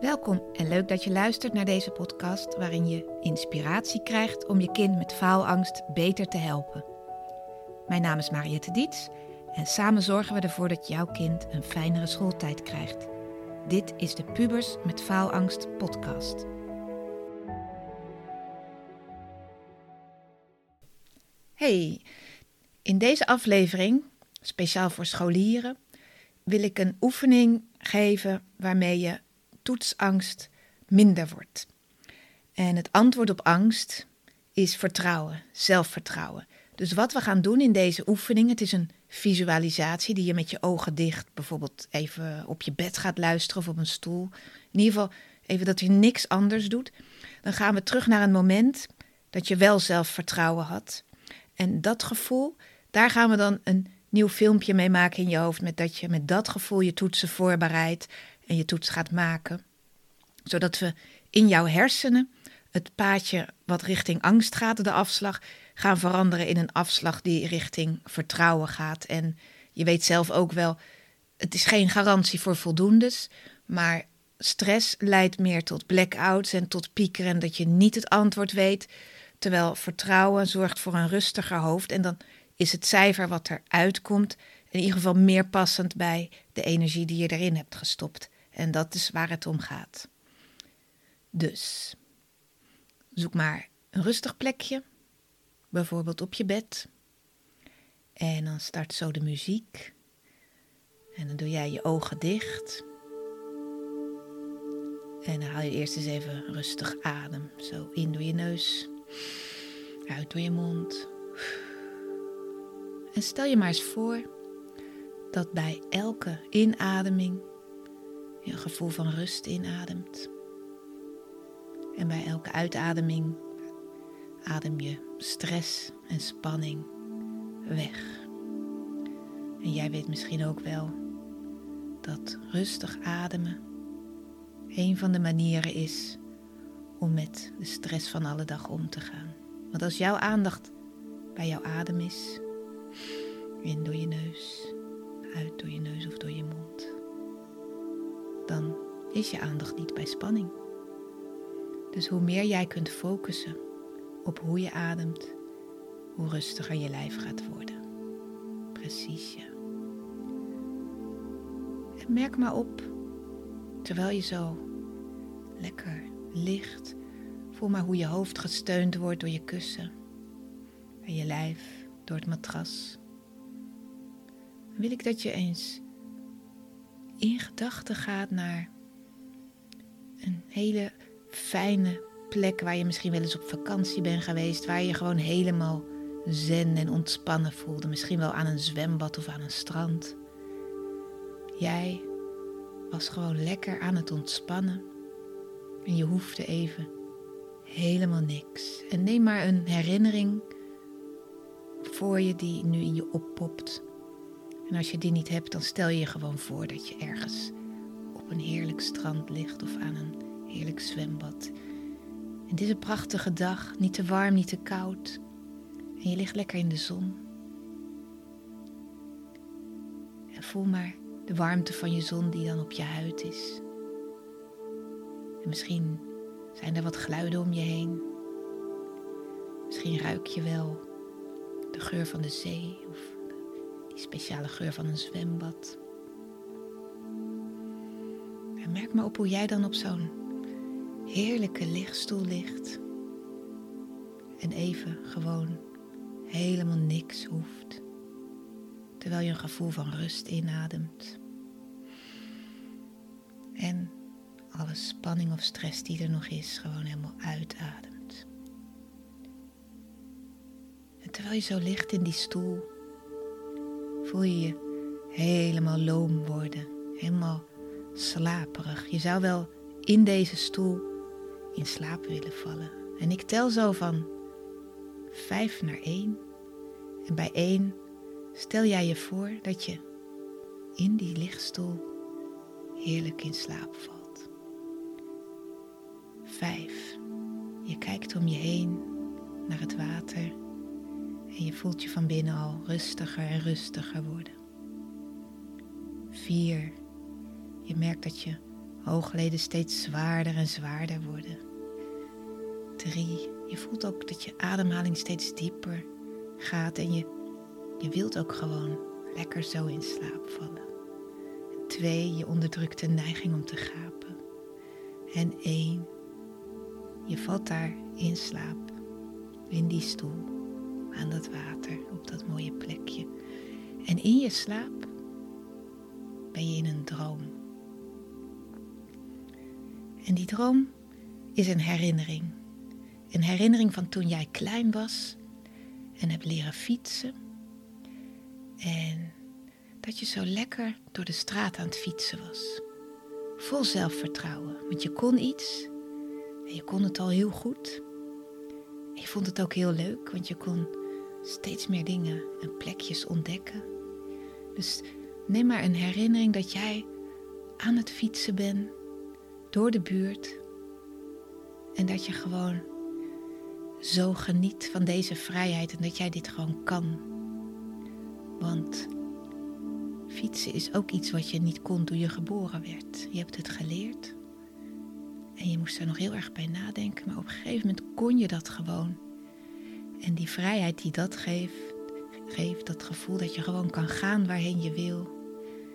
Welkom en leuk dat je luistert naar deze podcast waarin je inspiratie krijgt om je kind met faalangst beter te helpen. Mijn naam is Mariette Diets en samen zorgen we ervoor dat jouw kind een fijnere schooltijd krijgt. Dit is de Pubers met Faalangst podcast. Hey, in deze aflevering, speciaal voor scholieren, wil ik een oefening geven waarmee je toetsangst minder wordt. En het antwoord op angst is vertrouwen, zelfvertrouwen. Dus wat we gaan doen in deze oefening, het is een visualisatie die je met je ogen dicht bijvoorbeeld even op je bed gaat luisteren of op een stoel. In ieder geval even dat je niks anders doet. Dan gaan we terug naar een moment dat je wel zelfvertrouwen had. En dat gevoel, daar gaan we dan een nieuw filmpje mee maken in je hoofd. Met dat je met dat gevoel je toetsen voorbereidt en je toets gaat maken. Zodat we in jouw hersenen het paadje wat richting angst gaat, de afslag, gaan veranderen in een afslag die richting vertrouwen gaat. En je weet zelf ook wel, het is geen garantie voor voldoendes, maar stress leidt meer tot blackouts en tot piekeren en dat je niet het antwoord weet. Terwijl vertrouwen zorgt voor een rustiger hoofd en dan is het cijfer wat eruit komt in ieder geval meer passend bij de energie die je erin hebt gestopt. En dat is waar het om gaat. Dus zoek maar een rustig plekje, bijvoorbeeld op je bed. En dan start zo de muziek. En dan doe jij je ogen dicht. En dan haal je eerst eens even rustig adem. Zo in door je neus, uit door je mond. En stel je maar eens voor dat bij elke inademing je een gevoel van rust inademt. En bij elke uitademing adem je stress en spanning weg. En jij weet misschien ook wel dat rustig ademen een van de manieren is om met de stress van alle dag om te gaan. Want als jouw aandacht bij jouw adem is, in door je neus, uit door je neus of door je mond, dan is je aandacht niet bij spanning. Dus hoe meer jij kunt focussen op hoe je ademt, hoe rustiger je lijf gaat worden. Precies ja. En merk maar op, terwijl je zo lekker ligt, voel maar hoe je hoofd gesteund wordt door je kussen en je lijf door het matras. Dan wil ik dat je eens in gedachten gaat naar een hele fijne plek waar je misschien wel eens op vakantie bent geweest, waar je gewoon helemaal zen en ontspannen voelde, misschien wel aan een zwembad of aan een strand. Jij was gewoon lekker aan het ontspannen en je hoefde even helemaal niks. En neem maar een herinnering voor je die nu in je oppopt. En als je die niet hebt, dan stel je je gewoon voor dat je ergens op een heerlijk strand ligt of aan een heerlijk zwembad. En dit is een prachtige dag, niet te warm, niet te koud. En je ligt lekker in de zon. En voel maar de warmte van je zon die dan op je huid is. En misschien zijn er wat geluiden om je heen. Misschien ruik je wel de geur van de zee of speciale geur van een zwembad. En merk maar op hoe jij dan op zo'n heerlijke lichtstoel ligt. En even gewoon helemaal niks hoeft. Terwijl je een gevoel van rust inademt. En alle spanning of stress die er nog is, gewoon helemaal uitademt. En terwijl je zo ligt in die stoel, voel je je helemaal loom worden, helemaal slaperig. Je zou wel in deze stoel in slaap willen vallen. En ik tel zo van vijf naar één. En bij één stel jij je voor dat je in die lichtstoel heerlijk in slaap valt. Vijf. Je kijkt om je heen naar het water en je voelt je van binnen al rustiger en rustiger worden. Vier. Je merkt dat je Oogleden steeds zwaarder en zwaarder worden. Drie, je voelt ook dat je ademhaling steeds dieper gaat en je, je wilt ook gewoon lekker zo in slaap vallen. Twee, je onderdrukt de neiging om te gapen. En één, je valt daar in slaap, in die stoel, aan dat water, op dat mooie plekje. En in je slaap ben je in een droom. En die droom is een herinnering. Een herinnering van toen jij klein was en hebt leren fietsen. En dat je zo lekker door de straat aan het fietsen was. Vol zelfvertrouwen, want je kon iets en je kon het al heel goed. Je vond het ook heel leuk, want je kon steeds meer dingen en plekjes ontdekken. Dus neem maar een herinnering dat jij aan het fietsen bent door de buurt en dat je gewoon zo geniet van deze vrijheid en dat jij dit gewoon kan. Want fietsen is ook iets wat je niet kon toen je geboren werd. Je hebt het geleerd en je moest er nog heel erg bij nadenken, maar op een gegeven moment kon je dat gewoon. En die vrijheid die dat geeft, geeft dat gevoel dat je gewoon kan gaan waarheen je wil.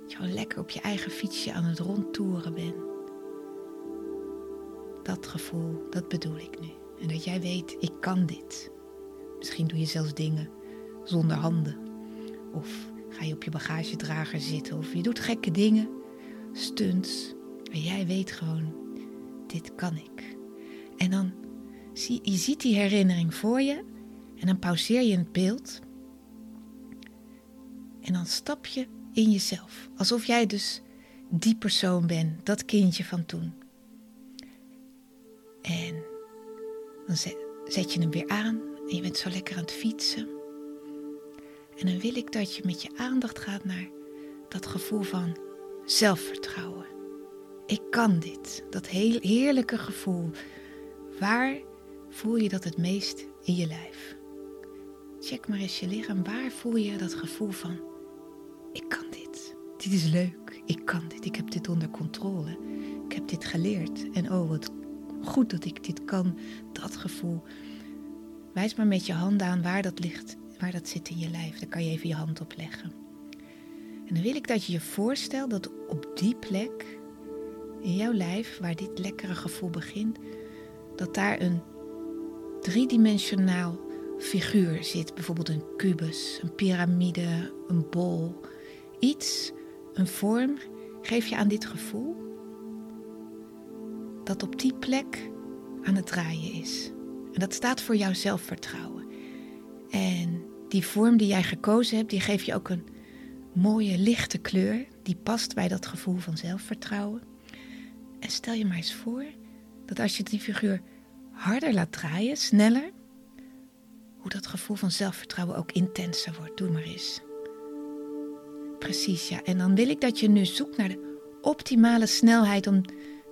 Dat je gewoon lekker op je eigen fietsje aan het rondtoeren bent. Dat gevoel, dat bedoel ik nu. En dat jij weet, ik kan dit. Misschien doe je zelfs dingen zonder handen. Of ga je op je bagagedrager zitten. Of je doet gekke dingen, stunts. En jij weet gewoon, dit kan ik. En dan zie je ziet die herinnering voor je. En dan pauzeer je het beeld. En dan stap je in jezelf. Alsof jij dus die persoon bent, dat kindje van toen. En dan zet je hem weer aan en je bent zo lekker aan het fietsen. En dan wil ik dat je met je aandacht gaat naar dat gevoel van zelfvertrouwen. Ik kan dit, dat heerlijke gevoel. Waar voel je dat het meest in je lijf? Check maar eens je lichaam. Waar voel je dat gevoel van: ik kan dit. Dit is leuk. Ik kan dit. Ik heb dit onder controle. Ik heb dit geleerd. En oh, wat goed dat ik dit kan. Dat gevoel. Wijs maar met je hand aan waar dat ligt, waar dat zit in je lijf. Daar kan je even je hand op leggen. En dan wil ik dat je je voorstelt dat op die plek in jouw lijf, waar dit lekkere gevoel begint, dat daar een driedimensionaal figuur zit. Bijvoorbeeld een kubus, een piramide, een bol. Iets, een vorm, geef je aan dit gevoel dat op die plek aan het draaien is. En dat staat voor jouw zelfvertrouwen. En die vorm die jij gekozen hebt, die geeft je ook een mooie lichte kleur. Die past bij dat gevoel van zelfvertrouwen. En stel je maar eens voor dat als je die figuur harder laat draaien, sneller, hoe dat gevoel van zelfvertrouwen ook intenser wordt. Doe maar eens. Precies, ja. En dan wil ik dat je nu zoekt naar de optimale snelheid om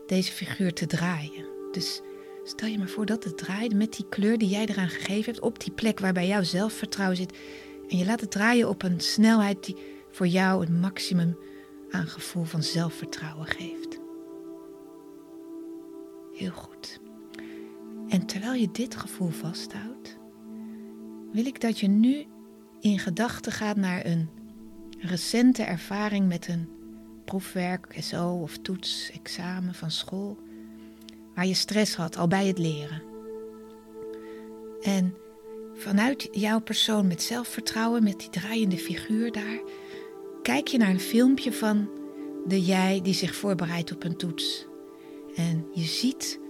deze figuur te draaien. Dus stel je maar voor dat het draait met die kleur die jij eraan gegeven hebt, op die plek waar bij jou zelfvertrouwen zit. En je laat het draaien op een snelheid die voor jou een maximum aan gevoel van zelfvertrouwen geeft. Heel goed. En terwijl je dit gevoel vasthoudt, wil ik dat je nu in gedachten gaat naar een recente ervaring met een proefwerk, SO of toets, examen van school, waar je stress had al bij het leren. En vanuit jouw persoon met zelfvertrouwen, met die draaiende figuur daar, kijk je naar een filmpje van de jij die zich voorbereidt op een toets. En je ziet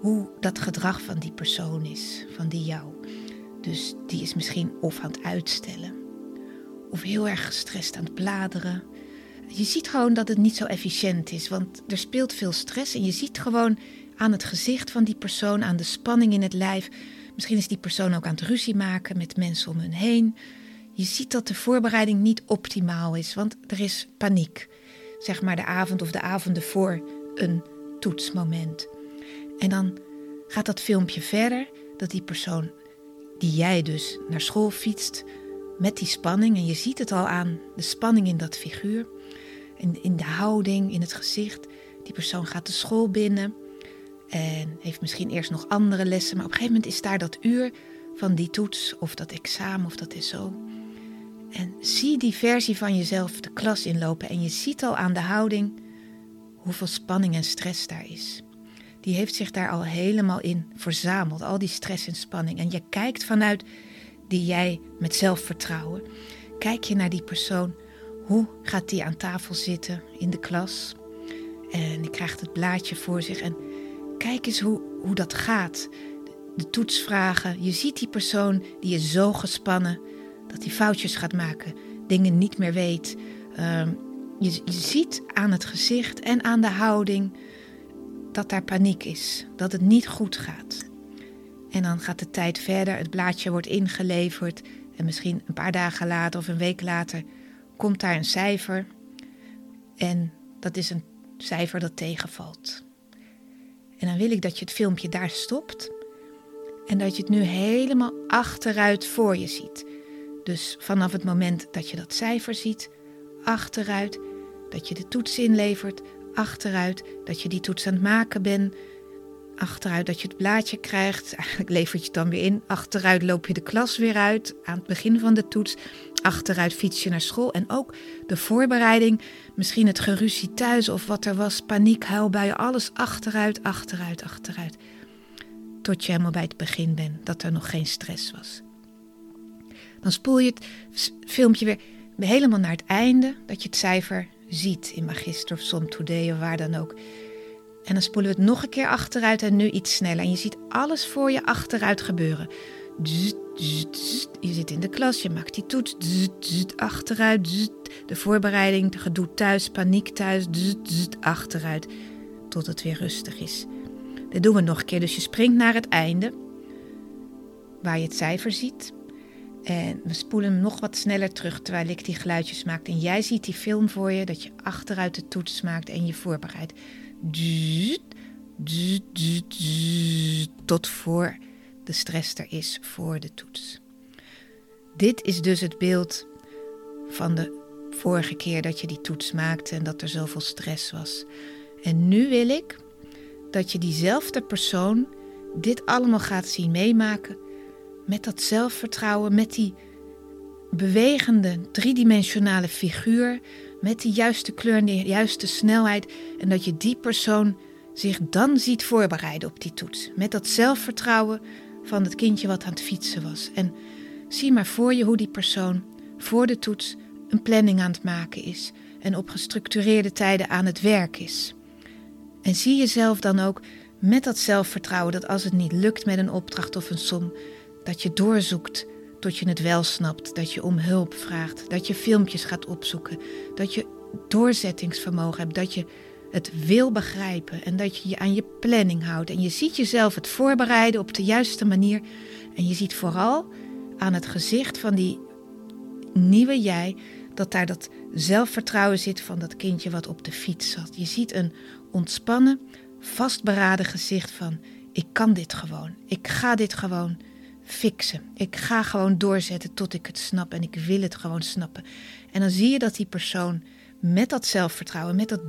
hoe dat gedrag van die persoon is, van die jou. Dus die is misschien of aan het uitstellen, of heel erg gestrest aan het bladeren. Je ziet gewoon dat het niet zo efficiënt is, want er speelt veel stress en je ziet gewoon aan het gezicht van die persoon, aan de spanning in het lijf. Misschien is die persoon ook aan het ruzie maken met mensen om hen heen. Je ziet dat de voorbereiding niet optimaal is, want er is paniek. Zeg maar de avond of de avonden voor een toetsmoment. En dan gaat dat filmpje verder dat die persoon die jij dus naar school fietst met die spanning. En je ziet het al aan de spanning in dat figuur. In, in de houding, in het gezicht. Die persoon gaat de school binnen en heeft misschien eerst nog andere lessen, maar op een gegeven moment is daar dat uur van die toets of dat examen of dat is zo. En zie die versie van jezelf de klas inlopen en je ziet al aan de houding hoeveel spanning en stress daar is. Die heeft zich daar al helemaal in verzameld, al die stress en spanning. En je kijkt vanuit die jij met zelfvertrouwen, kijk je naar die persoon. Hoe gaat die aan tafel zitten in de klas? En die krijgt het blaadje voor zich en kijk eens hoe, hoe dat gaat. De toetsvragen, je ziet die persoon die is zo gespannen dat hij foutjes gaat maken, dingen niet meer weet. Ehm, je, je ziet aan het gezicht en aan de houding dat daar paniek is, dat het niet goed gaat. En dan gaat de tijd verder, het blaadje wordt ingeleverd en misschien een paar dagen later of een week later komt daar een cijfer. En dat is een cijfer dat tegenvalt. En dan wil ik dat je het filmpje daar stopt en dat je het nu helemaal achteruit voor je ziet. Dus vanaf het moment dat je dat cijfer ziet, achteruit, dat je de toets inlevert, achteruit, dat je die toets aan het maken bent, achteruit dat je het blaadje krijgt, eigenlijk levert je het dan weer in, achteruit loop je de klas weer uit aan het begin van de toets, achteruit fiets je naar school. En ook de voorbereiding, misschien het geruzie thuis of wat er was, paniek, huilbuien, alles. Achteruit, achteruit, achteruit. Tot je helemaal bij het begin bent, dat er nog geen stress was. Dan spoel je het filmpje weer helemaal naar het einde, dat je het cijfer ziet in Magister of Som Today of waar dan ook. En dan spoelen we het nog een keer achteruit en nu iets sneller. En je ziet alles voor je achteruit gebeuren. Je zit in de klas, je maakt die toets. Achteruit. De voorbereiding, de gedoe thuis, paniek thuis. Achteruit. Tot het weer rustig is. Dit doen we nog een keer. Dus je springt naar het einde. Waar je het cijfer ziet. En we spoelen hem nog wat sneller terug terwijl ik die geluidjes maak. En jij ziet die film voor je dat je achteruit de toets maakt en je voorbereidt. Tot voor de stress er is voor de toets. Dit is dus het beeld van de vorige keer dat je die toets maakte en dat er zoveel stress was. En nu wil ik dat je diezelfde persoon dit allemaal gaat zien meemaken met dat zelfvertrouwen, met die bewegende driedimensionale figuur, met die juiste kleur en de juiste snelheid. En dat je die persoon zich dan ziet voorbereiden op die toets. Met dat zelfvertrouwen van het kindje wat aan het fietsen was. En zie maar voor je hoe die persoon voor de toets een planning aan het maken is. En op gestructureerde tijden aan het werk is. En zie jezelf dan ook met dat zelfvertrouwen dat als het niet lukt met een opdracht of een som, dat je doorzoekt tot je het wel snapt, dat je om hulp vraagt, dat je filmpjes gaat opzoeken, dat je doorzettingsvermogen hebt, dat je het wil begrijpen en dat je je aan je planning houdt. En je ziet jezelf het voorbereiden op de juiste manier. En je ziet vooral aan het gezicht van die nieuwe jij dat daar dat zelfvertrouwen zit van dat kindje wat op de fiets zat. Je ziet een ontspannen, vastberaden gezicht van ik kan dit gewoon, ik ga dit gewoon fixen. Ik ga gewoon doorzetten tot ik het snap en ik wil het gewoon snappen. En dan zie je dat die persoon met dat zelfvertrouwen, met dat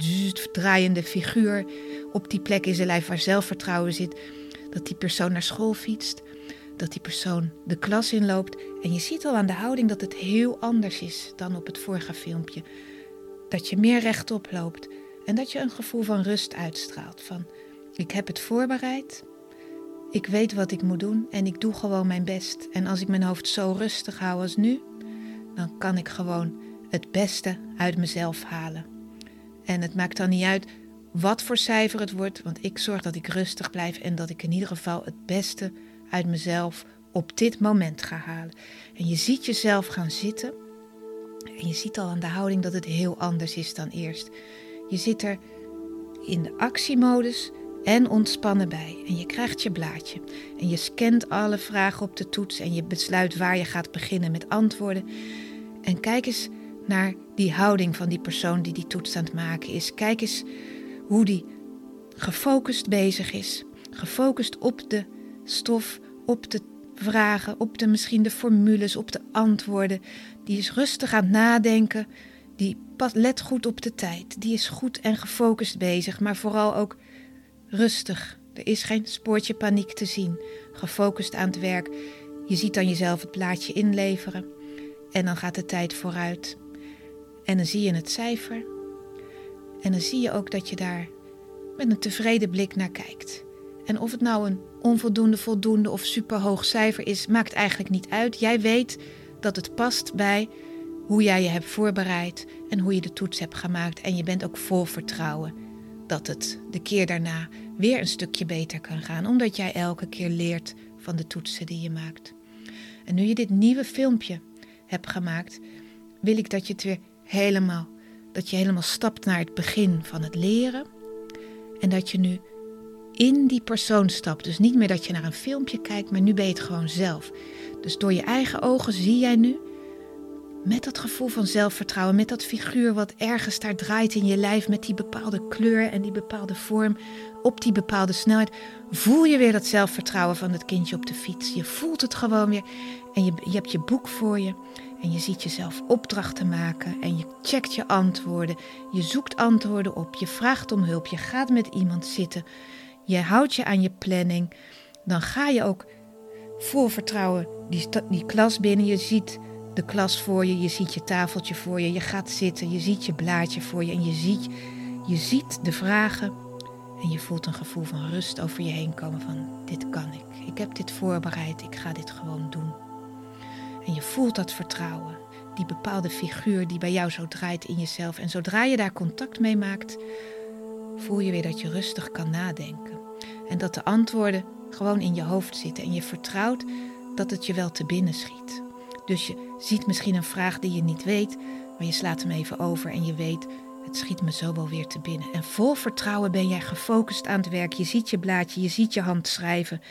draaiende figuur op die plek in zijn lijf waar zelfvertrouwen zit, dat die persoon naar school fietst, dat die persoon de klas inloopt. En je ziet al aan de houding dat het heel anders is dan op het vorige filmpje. Dat je meer rechtop loopt en dat je een gevoel van rust uitstraalt. Van ik heb het voorbereid, ik weet wat ik moet doen en ik doe gewoon mijn best. En als ik mijn hoofd zo rustig hou als nu, dan kan ik gewoon het beste uit mezelf halen. En het maakt dan niet uit wat voor cijfer het wordt, want ik zorg dat ik rustig blijf en dat ik in ieder geval het beste uit mezelf op dit moment ga halen. En je ziet jezelf gaan zitten en je ziet al aan de houding dat het heel anders is dan eerst. Je zit er in de actiemodus en ontspannen bij. En je krijgt je blaadje. En je scant alle vragen op de toets en je besluit waar je gaat beginnen met antwoorden. En kijk eens naar die houding van die persoon die die toets aan het maken is. Kijk eens hoe die gefocust bezig is. Gefocust op de stof, op de vragen, op de misschien de formules, op de antwoorden. Die is rustig aan het nadenken. Die let goed op de tijd. Die is goed en gefocust bezig, maar vooral ook rustig. Er is geen spoortje paniek te zien. Gefocust aan het werk. Je ziet dan jezelf het plaatje inleveren. En dan gaat de tijd vooruit. En dan zie je het cijfer. En dan zie je ook dat je daar met een tevreden blik naar kijkt. En of het nou een onvoldoende, voldoende of superhoog cijfer is, maakt eigenlijk niet uit. Jij weet dat het past bij hoe jij je hebt voorbereid en hoe je de toets hebt gemaakt. En je bent ook vol vertrouwen dat het de keer daarna weer een stukje beter kan gaan, omdat jij elke keer leert van de toetsen die je maakt. En nu je dit nieuwe filmpje hebt gemaakt, wil ik dat je het weer helemaal, dat je helemaal stapt naar het begin van het leren. En dat je nu in die persoon stapt. Dus niet meer dat je naar een filmpje kijkt, maar nu ben je het gewoon zelf. Dus door je eigen ogen zie jij nu met dat gevoel van zelfvertrouwen, met dat figuur wat ergens daar draait in je lijf, met die bepaalde kleur en die bepaalde vorm, op die bepaalde snelheid, voel je weer dat zelfvertrouwen van het kindje op de fiets. Je voelt het gewoon weer en je, je hebt je boek voor je en je ziet jezelf opdrachten maken en je checkt je antwoorden. Je zoekt antwoorden op, je vraagt om hulp, je gaat met iemand zitten, je houdt je aan je planning. Dan ga je ook vol vertrouwen die, die klas binnen. Je ziet de klas voor je, je ziet je tafeltje voor je, je gaat zitten, je ziet je blaadje voor je en je ziet, je ziet de vragen en je voelt een gevoel van rust over je heen komen van dit kan ik, ik heb dit voorbereid, ik ga dit gewoon doen. En je voelt dat vertrouwen, die bepaalde figuur die bij jou zo draait in jezelf en zodra je daar contact mee maakt, voel je weer dat je rustig kan nadenken en dat de antwoorden gewoon in je hoofd zitten en je vertrouwt dat het je wel te binnen schiet. Dus je ziet misschien een vraag die je niet weet, maar je slaat hem even over en je weet, het schiet me zo wel weer te binnen. En vol vertrouwen ben jij gefocust aan het werk. Je ziet je blaadje, je ziet je hand schrijven.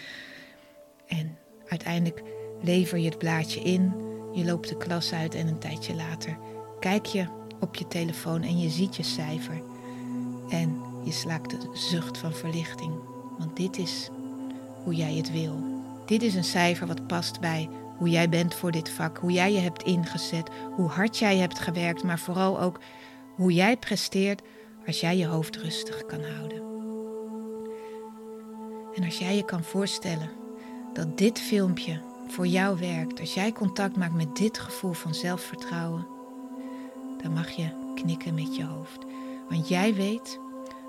En uiteindelijk lever je het blaadje in, je loopt de klas uit en een tijdje later kijk je op je telefoon en je ziet je cijfer. En je slaakt de zucht van verlichting, want dit is hoe jij het wil. Dit is een cijfer wat past bij hoe jij bent voor dit vak, hoe jij je hebt ingezet, hoe hard jij hebt gewerkt, maar vooral ook hoe jij presteert als jij je hoofd rustig kan houden. En als jij je kan voorstellen dat dit filmpje voor jou werkt, als jij contact maakt met dit gevoel van zelfvertrouwen, dan mag je knikken met je hoofd. Want jij weet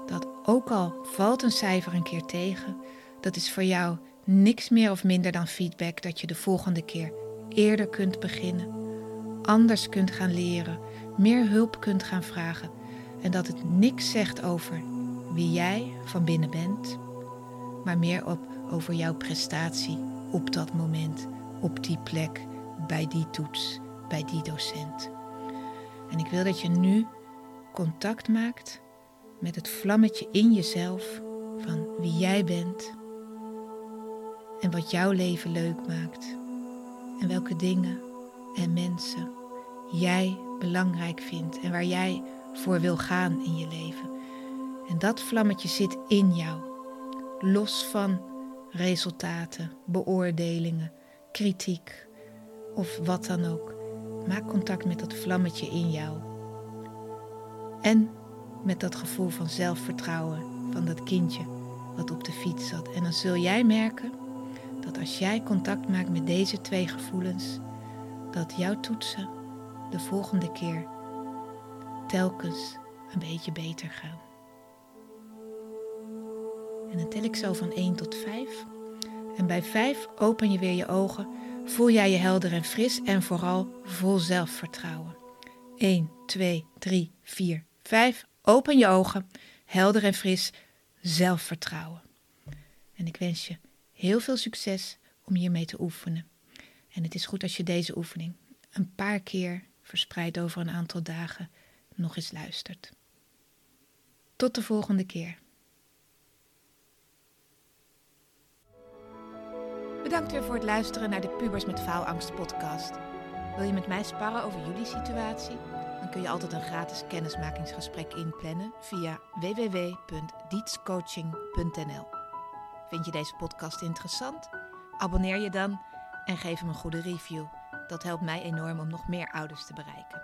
dat ook al valt een cijfer een keer tegen, dat is voor jou niks meer of minder dan feedback dat je de volgende keer eerder kunt beginnen, anders kunt gaan leren, meer hulp kunt gaan vragen en dat het niks zegt over wie jij van binnen bent, maar meer op, over jouw prestatie op dat moment, op die plek, bij die toets, bij die docent. En ik wil dat je nu contact maakt met het vlammetje in jezelf van wie jij bent en wat jouw leven leuk maakt en welke dingen en mensen jij belangrijk vindt en waar jij voor wil gaan in je leven. En dat vlammetje zit in jou, los van resultaten, beoordelingen, kritiek of wat dan ook. Maak contact met dat vlammetje in jou. En met dat gevoel van zelfvertrouwen van dat kindje wat op de fiets zat. En dan zul jij merken dat als jij contact maakt met deze twee gevoelens, dat jouw toetsen de volgende keer telkens een beetje beter gaan. En dan tel ik zo van 1 tot 5. En bij 5 open je weer je ogen, voel jij je helder en fris en vooral vol zelfvertrouwen. 1, 2, 3, 4, 5. Open je ogen, helder en fris, zelfvertrouwen. En ik wens je heel veel succes om hiermee te oefenen. En het is goed als je deze oefening een paar keer verspreid over een aantal dagen nog eens luistert. Tot de volgende keer. Bedankt weer voor het luisteren naar de Pubers met Faalangst podcast. Wil je met mij sparren over jullie situatie? Dan kun je altijd een gratis kennismakingsgesprek inplannen via www.dietscoaching.nl. Vind je deze podcast interessant? Abonneer je dan en geef hem een goede review. Dat helpt mij enorm om nog meer ouders te bereiken.